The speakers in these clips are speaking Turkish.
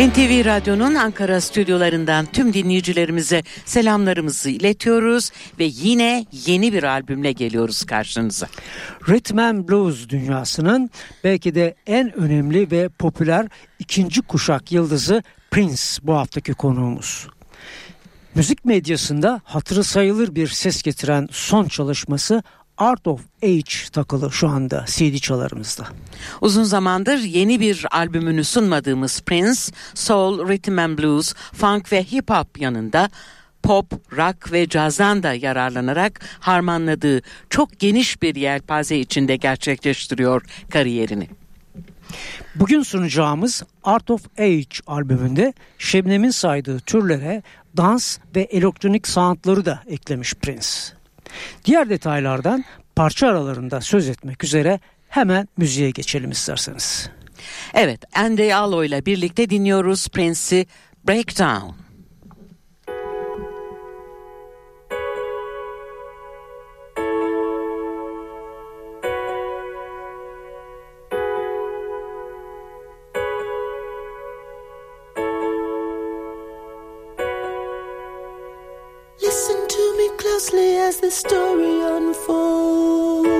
NTV Radyo'nun Ankara stüdyolarından tüm dinleyicilerimize selamlarımızı iletiyoruz ve yine yeni bir albümle geliyoruz karşınıza. Rhythm and Blues dünyasının belki de en önemli ve popüler ikinci kuşak yıldızı Prince bu haftaki konuğumuz. Müzik medyasında hatırı sayılır bir ses getiren son çalışması Art of Age takılı şu anda CD çalarımızda. Uzun zamandır yeni bir albümünü sunmadığımız Prince, Soul, Rhythm and Blues, Funk ve Hip Hop yanında pop, rock ve cazdan da yararlanarak harmanladığı çok geniş bir yelpaze içinde gerçekleştiriyor kariyerini. Bugün sunacağımız Art of Age albümünde Şebnem'in saydığı türlere dans ve elektronik soundları da eklemiş Prince. Diğer detaylardan parça aralarında söz etmek üzere hemen müziğe geçelim isterseniz. Evet, Andy Allo ile birlikte dinliyoruz Prince'i Breakdown. The story unfolds.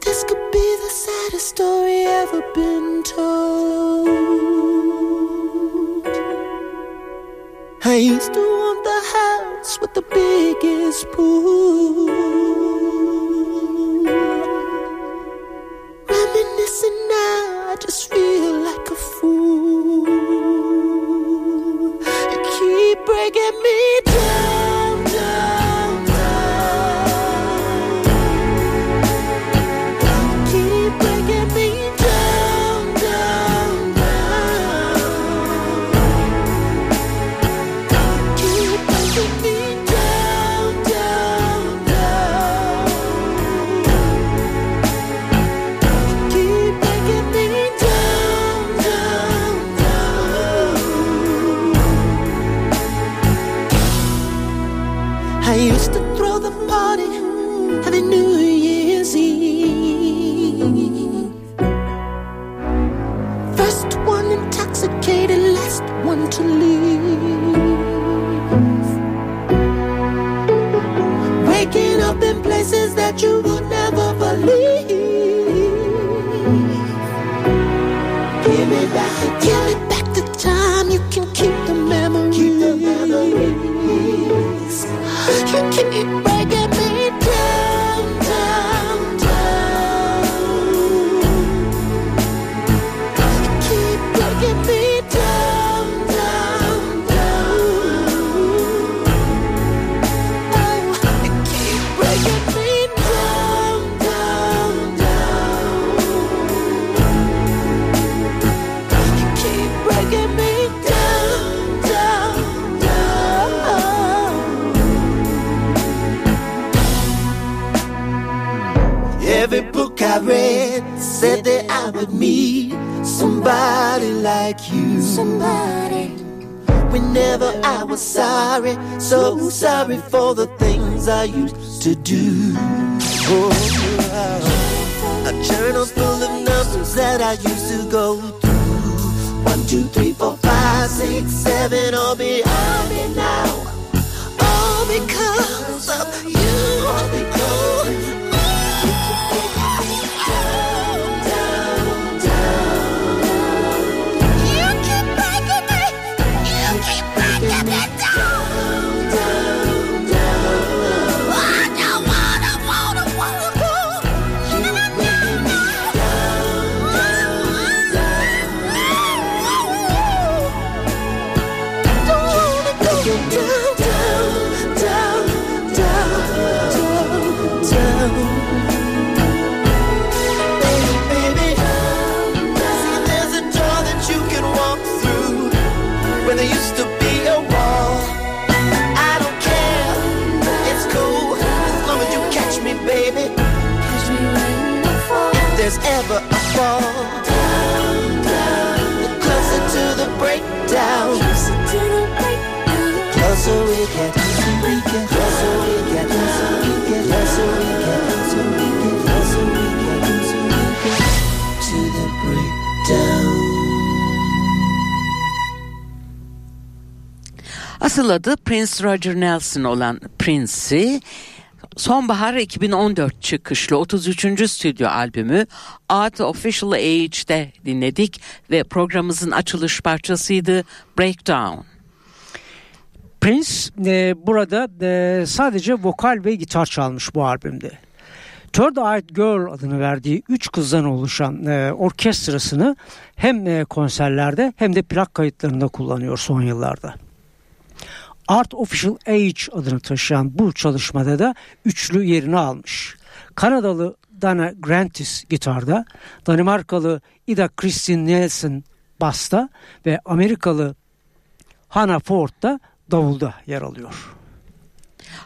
This could be the saddest story ever been told. I used to want the house with the biggest pool. Was sorry, so sorry for the things I used to do. Oh, a journal full of numbers that I used to go through. One, two, three, four, five, six, seven, all behind me now. All because of you. All because Asıl adı Prince Roger Nelson olan Prince'i sonbahar 2014 çıkışlı 33. stüdyo albümü Art Official Age'de dinledik ve programımızın açılış parçasıydı Breakdown. Prince e, burada e, sadece vokal ve gitar çalmış bu albümde. Third Eyed Girl adını verdiği üç kızdan oluşan e, orkestrasını hem e, konserlerde hem de plak kayıtlarında kullanıyor son yıllarda. Art Official Age adını taşıyan bu çalışmada da üçlü yerini almış. Kanadalı Dana Grantis gitarda, Danimarkalı Ida Kristin Nielsen basta ve Amerikalı Hannah Ford da davulda yer alıyor.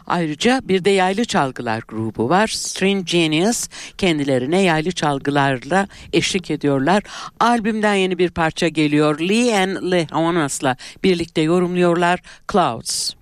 Ayrıca bir de yaylı çalgılar grubu var. String Genius kendilerine yaylı çalgılarla eşlik ediyorlar. Albümden yeni bir parça geliyor. Lee and Leonas'la birlikte yorumluyorlar Clouds.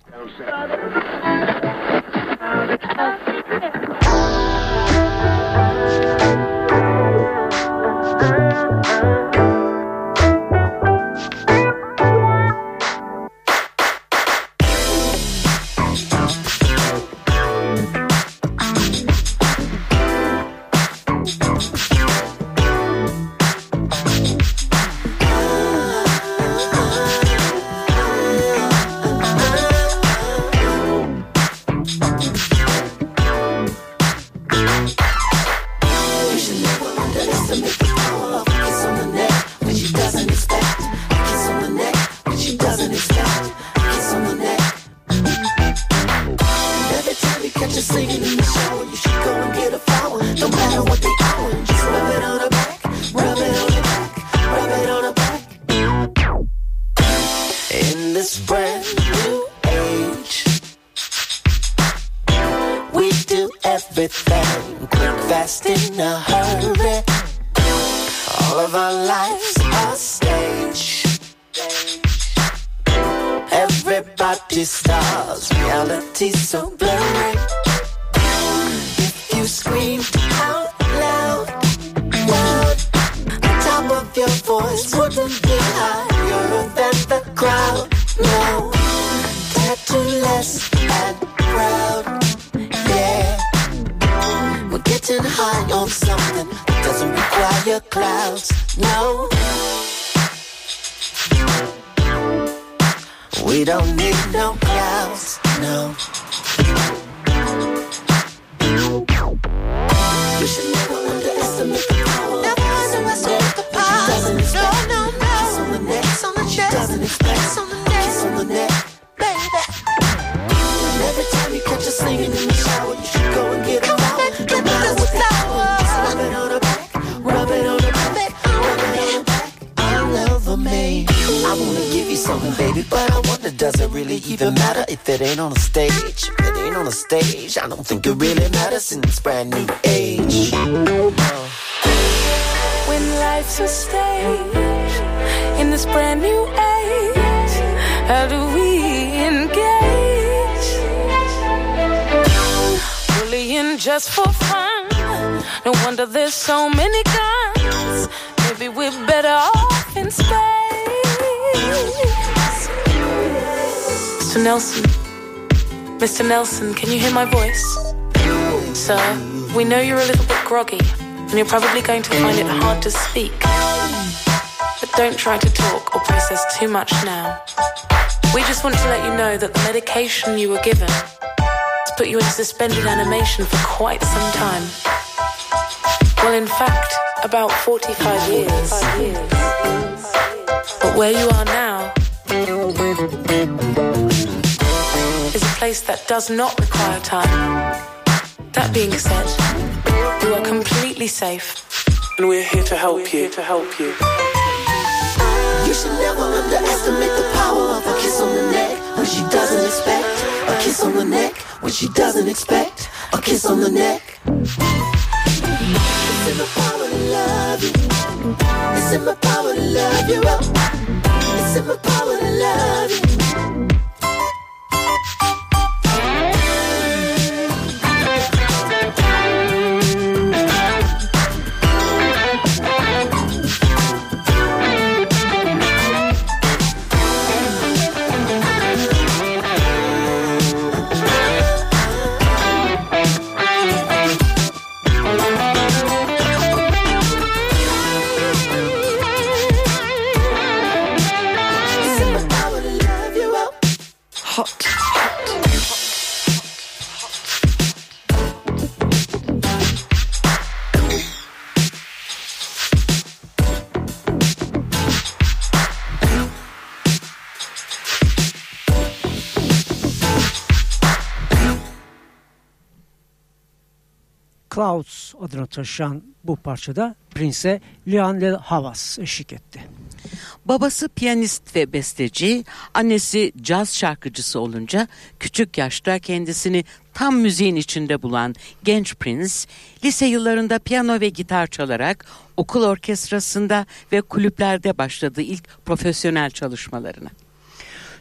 Your voice wouldn't be higher than the crowd. No, tattoo less and proud. Yeah, we're getting high on something that doesn't require clouds. No, we don't need no clouds. No. Should on the neck. Kiss on the neck. Baby. And every time you catch her singing in the shower, you should go and get a. No matter the rub it on her back. Rub it on her back. Rub it on her back. I'm man. I wanna give you something, baby, but I wonder does it really even matter if it ain't on a stage? It ain't on a stage, I don't think it really matters brand new age. When life's a stage this brand new age, how do we engage? Bullying just for fun. No wonder there's so many guns. Maybe we're better off in space. Mr. Nelson, Mr. Nelson, can you hear my voice? Sir, we know you're a little bit groggy, and you're probably going to find it hard to speak. Don't try to talk or process too much now. We just want to let you know that the medication you were given has put you in suspended animation for quite some time. Well, in fact, about 45 years. But where you are now is a place that does not require time. That being said, you are completely safe. And we're here to help you. To help you should never underestimate the power of a kiss on the neck when she doesn't expect. A kiss on the neck when she doesn't expect. A kiss on the neck. It's in my power to love you. It's in my power to love you. It's in my power to love you. Adını taşıyan bu parçada Prince'e Lionel Havas eşlik etti. Babası piyanist ve besteci, annesi caz şarkıcısı olunca küçük yaşta kendisini tam müziğin içinde bulan genç Prince, lise yıllarında piyano ve gitar çalarak okul orkestrasında ve kulüplerde başladı ilk profesyonel çalışmalarına.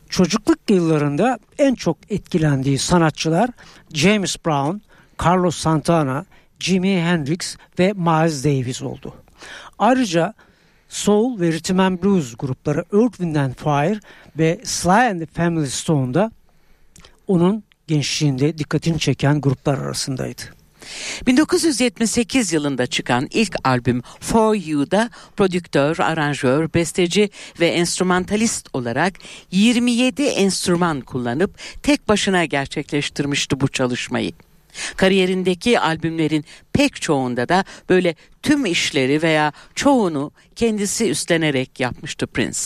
Çocukluk yıllarında en çok etkilendiği sanatçılar James Brown, Carlos Santana, Jimi Hendrix ve Miles Davis oldu. Ayrıca Soul ve Rhythm and Blues grupları Earth, Wind and Fire ve Sly and the Family Stone'da onun gençliğinde dikkatini çeken gruplar arasındaydı. 1978 yılında çıkan ilk albüm For You'da prodüktör, aranjör, besteci ve enstrümantalist olarak 27 enstrüman kullanıp tek başına gerçekleştirmişti bu çalışmayı. Kariyerindeki albümlerin pek çoğunda da böyle tüm işleri veya çoğunu kendisi üstlenerek yapmıştı Prince.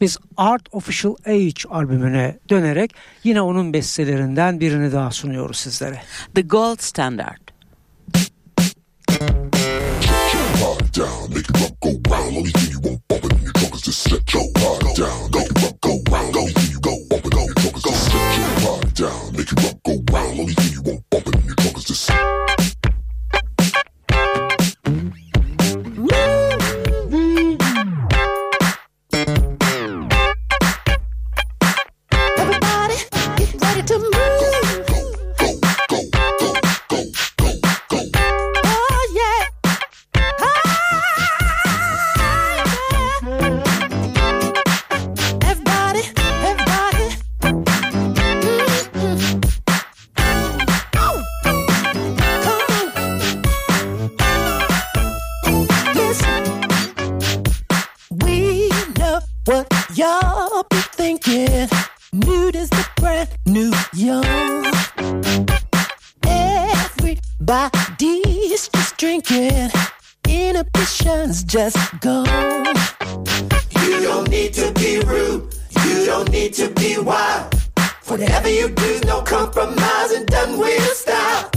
Biz Art Official Age albümüne dönerek yine onun bestelerinden birini daha sunuyoruz sizlere. The Gold Standard. down, make your rump go round. Only thing you won't bump it in your trunk is just set your heart down. Make your rump go round. Only thing you go bump it in your trunk is just set your heart down. Make your rump go round. Only thing you won't bump it in Texas. What y'all be thinking. Nude is the brand new young. Everybody's just drinking. Inhibition's just gone. You don't need to be rude. You don't need to be wild. Whatever you do, no compromising, done with style.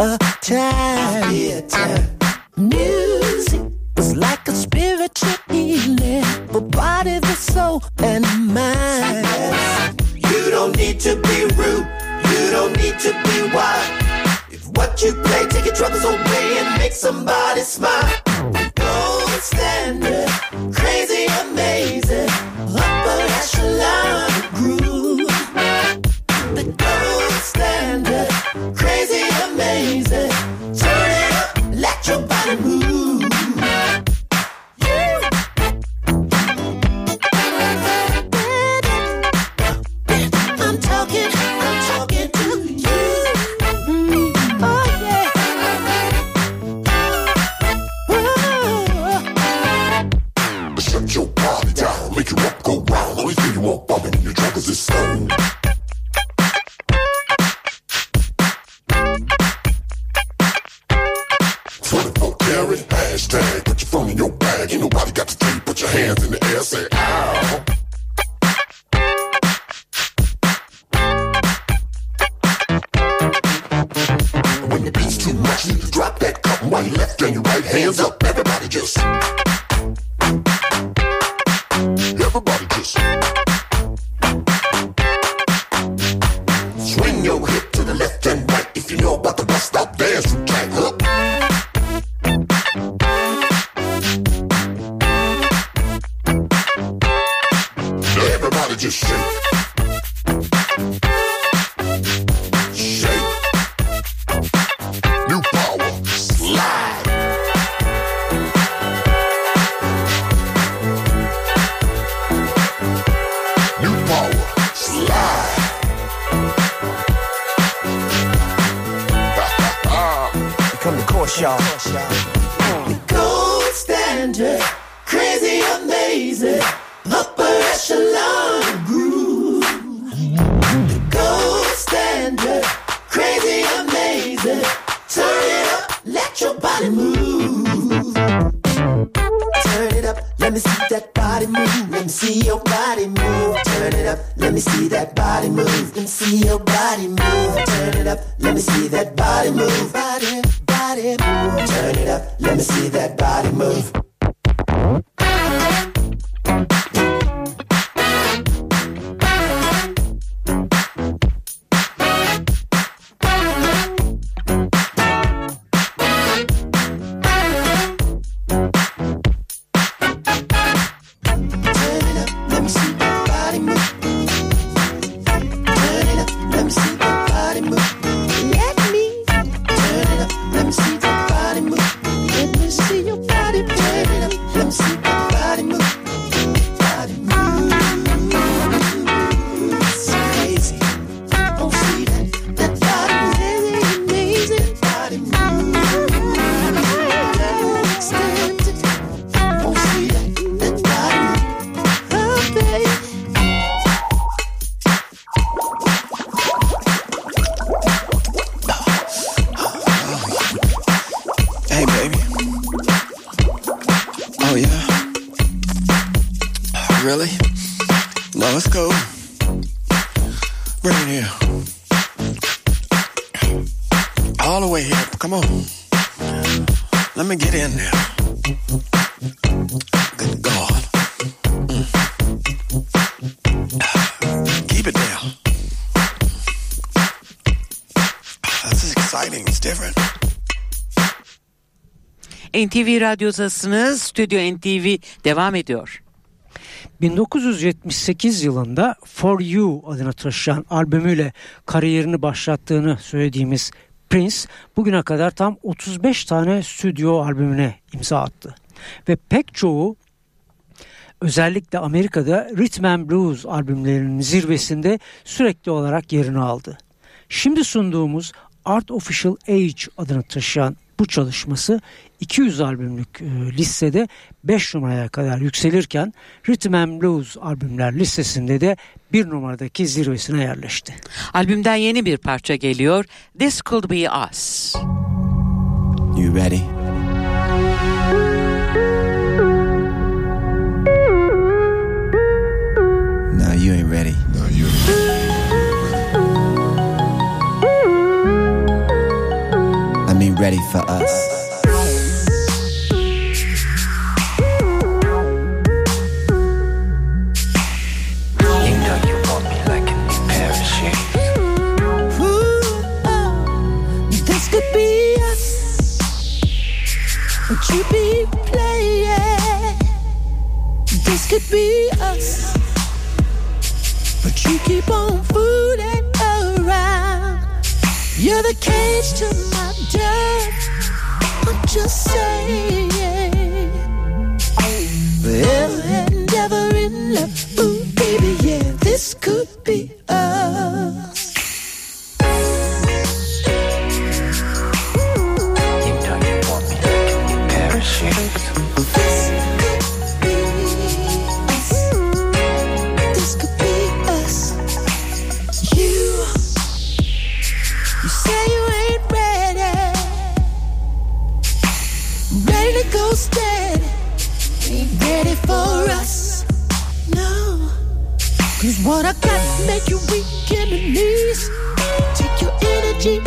A time. Music was like a spiritual healing for body, the soul, and mind. You don't need to be rude. You don't need to be wild. If what you play, take your troubles away and make somebody smile. Gold standard, crazy, NTV Radyodasınız. Stüdyo NTV devam ediyor. 1978 yılında For You adını taşıyan albümüyle kariyerini başlattığını söylediğimiz Prince bugüne kadar tam 35 tane stüdyo albümüne imza attı. Ve pek çoğu özellikle Amerika'da Rhythm and Blues albümlerinin zirvesinde sürekli olarak yerini aldı. Şimdi sunduğumuz Art Official Age adını taşıyan bu çalışması 200 albümlük e, listede 5 numaraya kadar yükselirken Rhythm and Blues albümler listesinde de bir numaradaki zirvesine yerleşti. Albümden yeni bir parça geliyor. This Could Be Us. You ready? No, you ain't ready. This could be us. Would you be playing? This could be us. But you keep on fooling around. You're the cage to my dove. I'm just saying. make you weak in the knees. Take your energy,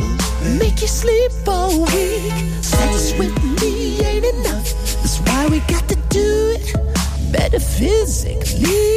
make you sleep all week. Sex with me ain't enough. That's why we got to do it better physically.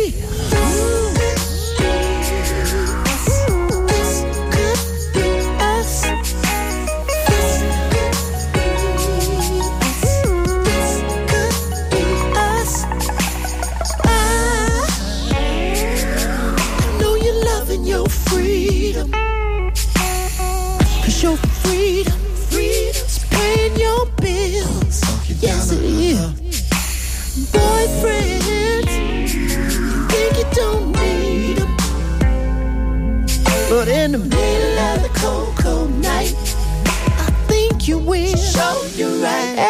Your freedom, freedom's paying your bills. Yes, it is. Boyfriend, you think you don't need them. But in the middle of the cold, cold night, I think you will. Show you right.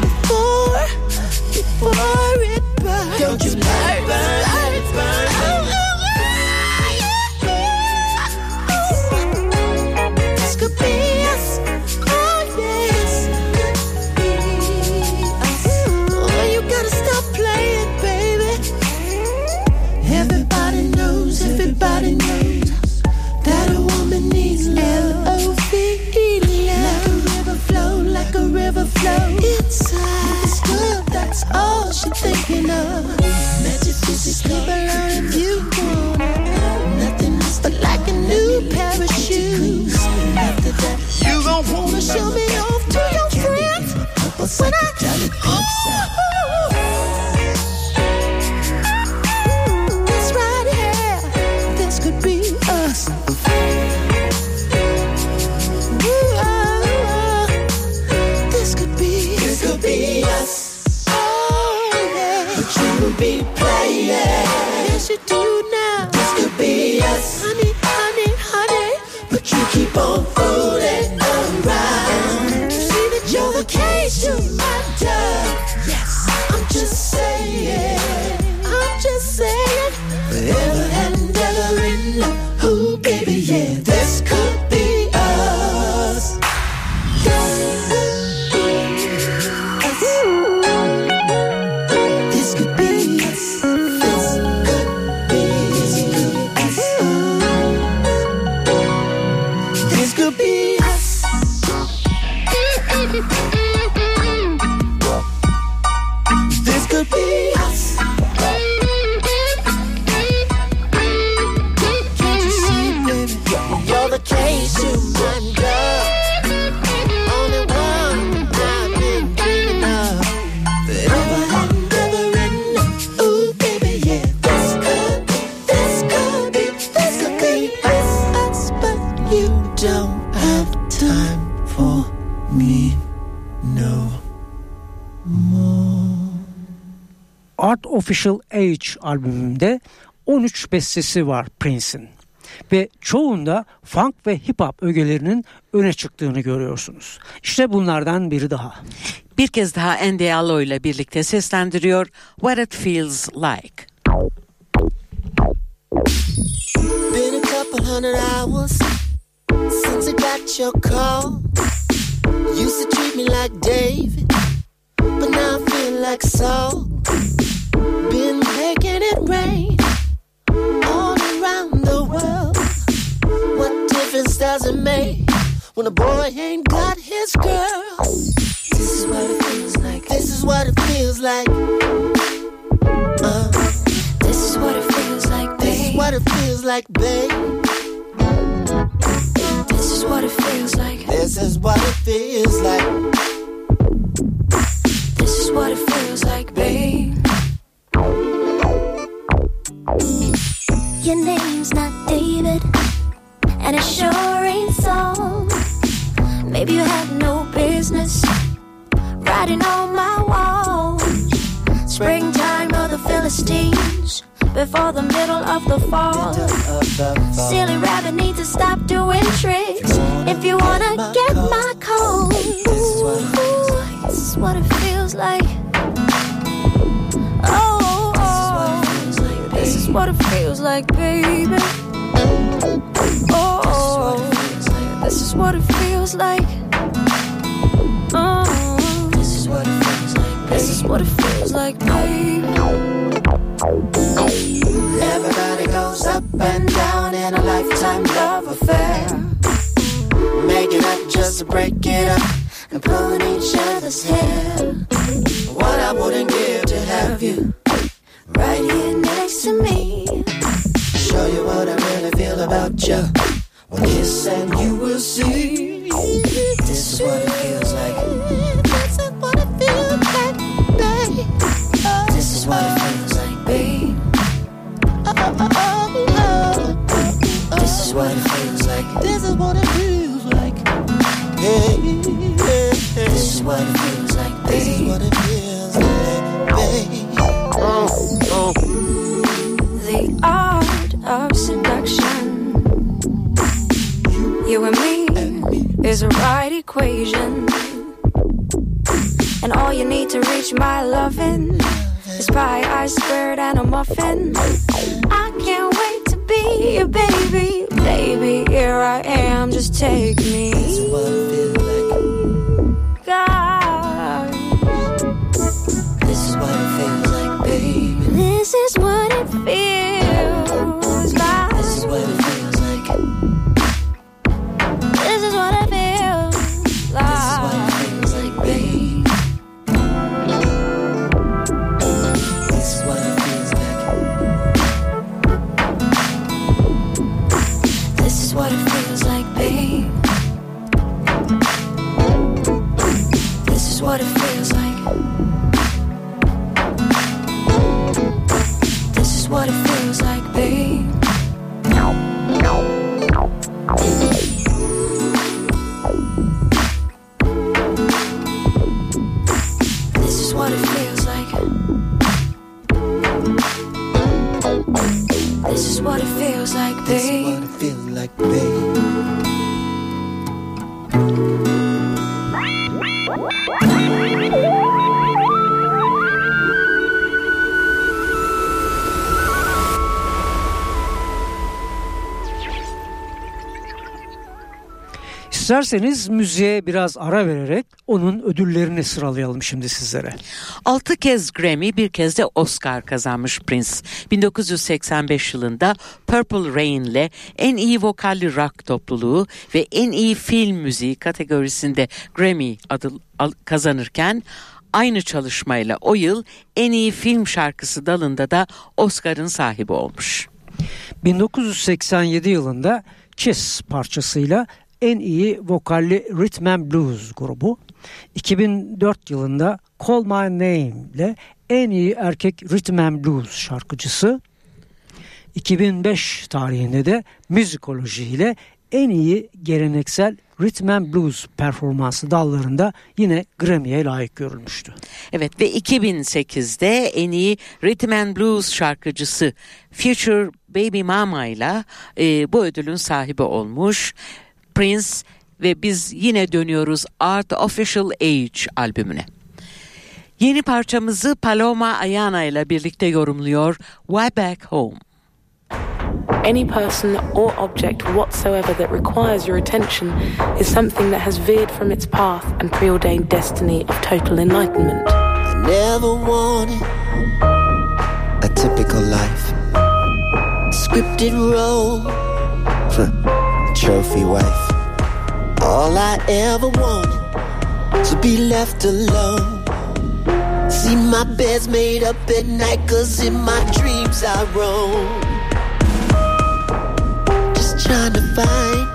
could be Artificial Age albümünde 13 bestesi var Prince'in ve çoğunda funk ve hip hop ögelerinin öne çıktığını görüyorsunuz. İşte bunlardan biri daha. Bir kez daha Andy Allo ile birlikte seslendiriyor What It Feels Like. Been a couple hundred hours since I got your call. Used to treat me like David, but now I feel like Saul. been making it rain all around the world. What difference does it make when a boy ain't got his girl? This is what it feels like. This is what it feels like. This is what it feels like, This is what it feels like. This is what it feels like. İsterseniz müziğe biraz ara vererek onun ödüllerini sıralayalım şimdi sizlere. Altı kez Grammy bir kez de Oscar kazanmış Prince. 1985 yılında Purple Rain ile en iyi vokalli rock topluluğu ve en iyi film müziği kategorisinde Grammy adı kazanırken aynı çalışmayla o yıl en iyi film şarkısı dalında da Oscar'ın sahibi olmuş. 1987 yılında Kiss parçasıyla en iyi vokalli Rhythm and Blues grubu. 2004 yılında Call My Name ile en iyi erkek Rhythm and Blues şarkıcısı. 2005 tarihinde de müzikoloji ile en iyi geleneksel Rhythm and Blues performansı dallarında yine Grammy'ye layık görülmüştü. Evet ve 2008'de en iyi Rhythm and Blues şarkıcısı Future Baby Mama ile e, bu ödülün sahibi olmuş Prince ve biz yine dönüyoruz Art Official Age albümüne. Yeni parçamızı Paloma Ayana ile birlikte yorumluyor Why Back Home. Any person or object whatsoever that requires your attention is something that has veered from its path and preordained destiny of total enlightenment. I never wanted a typical life. Scripted role, trophy wife. All I ever wanted to be left alone. See my bed's made up at night, cause in my dreams I roam. Just trying to find,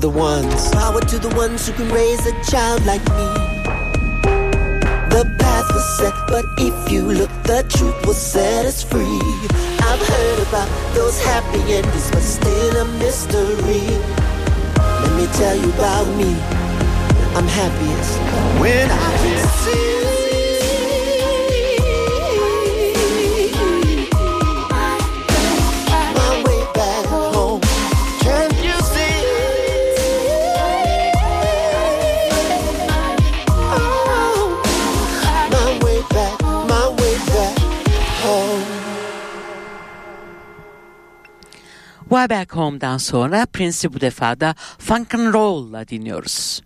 the ones. Power to the ones who can raise a child like me. The path was set, but if you look, the truth will set us free. I've heard about those happy endings, but still a mystery. Let me tell you about me. I'm happiest when I can see. Way Back Home'dan sonra Prince'i bu defa da Funk and Roll'la dinliyoruz.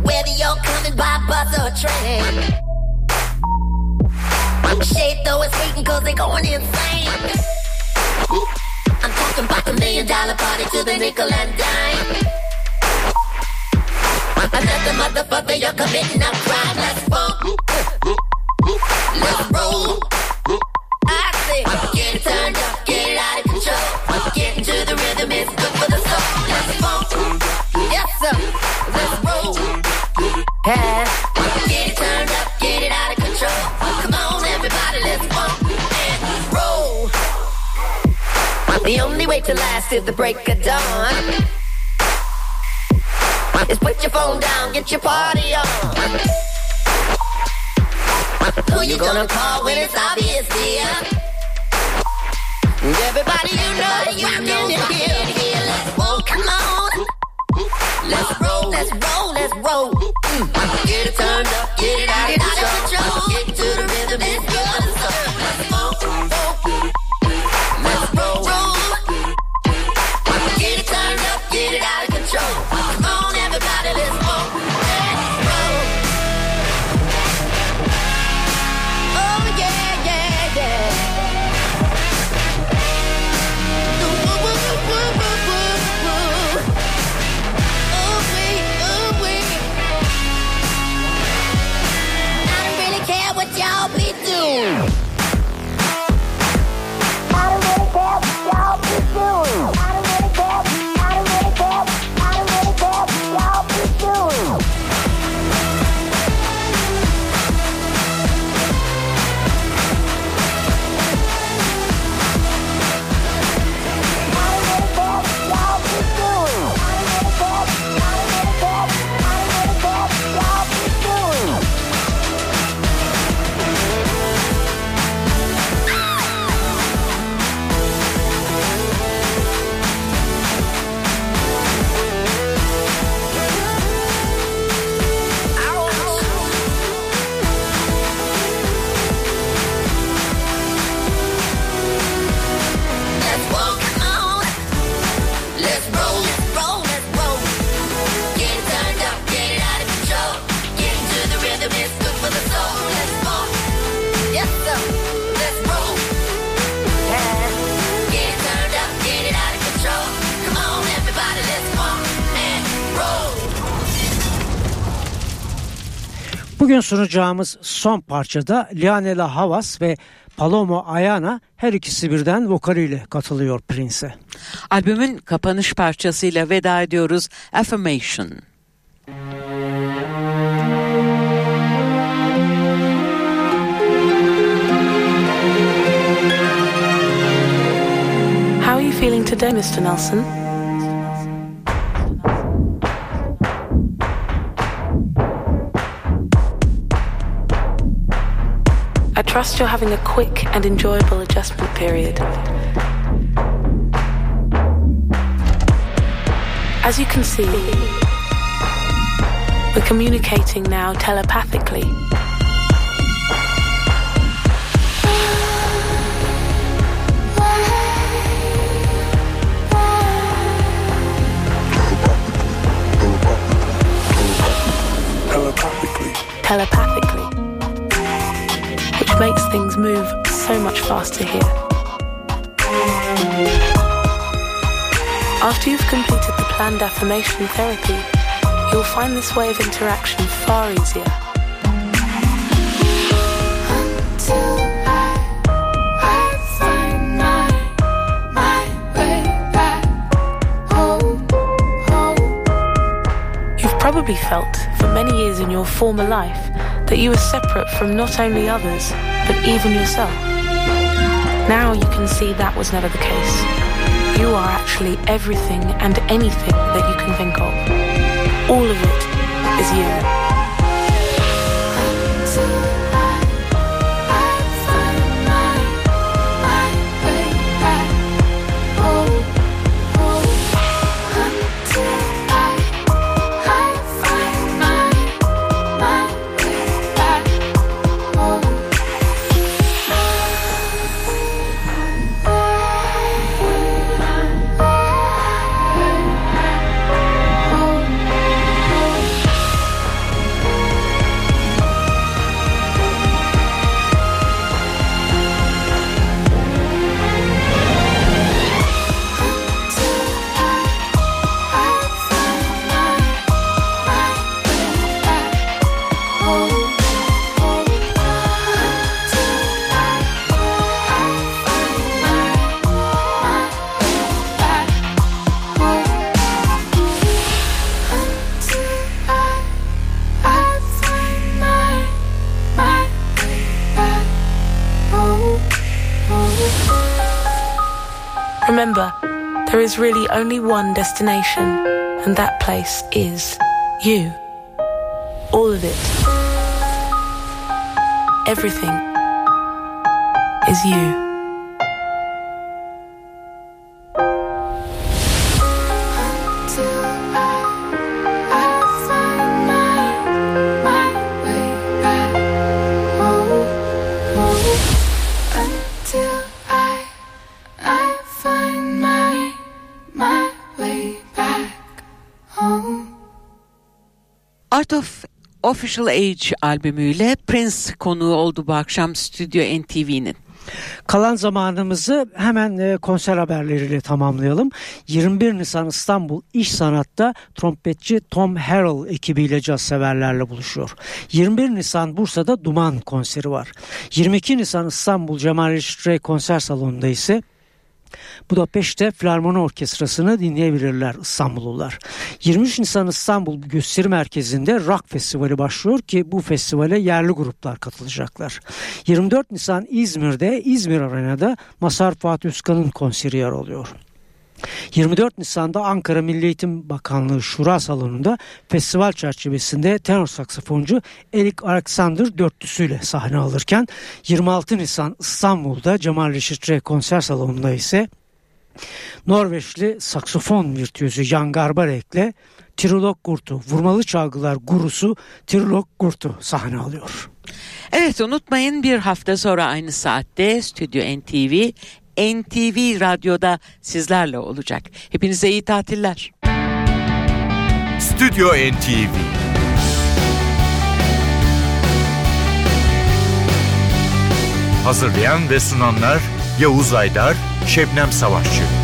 Whether you're coming by bus or train. Shade though is hating cause they going insane. I'm talking about the million dollar party to the nickel and dime. Another motherfucker, you're committing a crime. Let's roll. Let's roll. I say, get it turned up, get Yeah. Get it turned up, get it out of control. Come on, everybody, let's roll and roll. The only way to last is the break of dawn. Is put your phone down, get your party on. Who you gonna call when it's obvious, dear? Everybody you know, you can hear, hear. Let's roll, come on. Let's roll, let's roll, let's roll. Mm. Get it turned up, get it out, of control. Get to the rhythm, it's good. Bugün sunacağımız son parçada Lianela Havas ve Palomo Ayana her ikisi birden vokaliyle katılıyor Prince'e. Albümün kapanış parçasıyla veda ediyoruz Affirmation. How are you feeling today, Mr. Nelson? I trust you're having a quick and enjoyable adjustment period. As you can see, we're communicating now telepathically. Telepathically. telepathically, makes things move so much faster here. After you've completed the planned affirmation therapy, you'll find this way of interaction far easier. You've probably felt for many years in your former life that you were separate from not only others, but even yourself. Now you can see that was never the case. You are actually everything and anything that you can think of. All of it is you. Is really only one destination, and that place is you. All of it. Everything is you. Art of Official Age albümüyle Prince konuğu oldu bu akşam Stüdyo NTV'nin. Kalan zamanımızı hemen e, konser haberleriyle tamamlayalım. 21 Nisan İstanbul İş Sanat'ta trompetçi Tom Harrell ekibiyle caz severlerle buluşuyor. 21 Nisan Bursa'da Duman konseri var. 22 Nisan İstanbul Cemal Reşit Rey konser salonunda ise Budapeşte Filarmoni Orkestrası'nı dinleyebilirler İstanbullular. 23 Nisan İstanbul Gösteri Merkezi'nde Rock Festivali başlıyor ki bu festivale yerli gruplar katılacaklar. 24 Nisan İzmir'de İzmir Arena'da Masar Fuat Özkan'ın konseri yer alıyor. 24 Nisan'da Ankara Milli Eğitim Bakanlığı Şura Salonu'nda festival çerçevesinde tenor saksafoncu Erik Alexander dörtlüsüyle sahne alırken 26 Nisan İstanbul'da Cemal Reşit Rey konser salonunda ise Norveçli saksofon virtüözü Jan Garbarek'le Trilog Gurtu, vurmalı çalgılar gurusu Trilog Gurtu sahne alıyor. Evet unutmayın bir hafta sonra aynı saatte Stüdyo NTV NTV Radyo'da sizlerle olacak. Hepinize iyi tatiller. Stüdyo NTV Hazırlayan ve sunanlar Yavuz Aydar, Şebnem Savaşçı.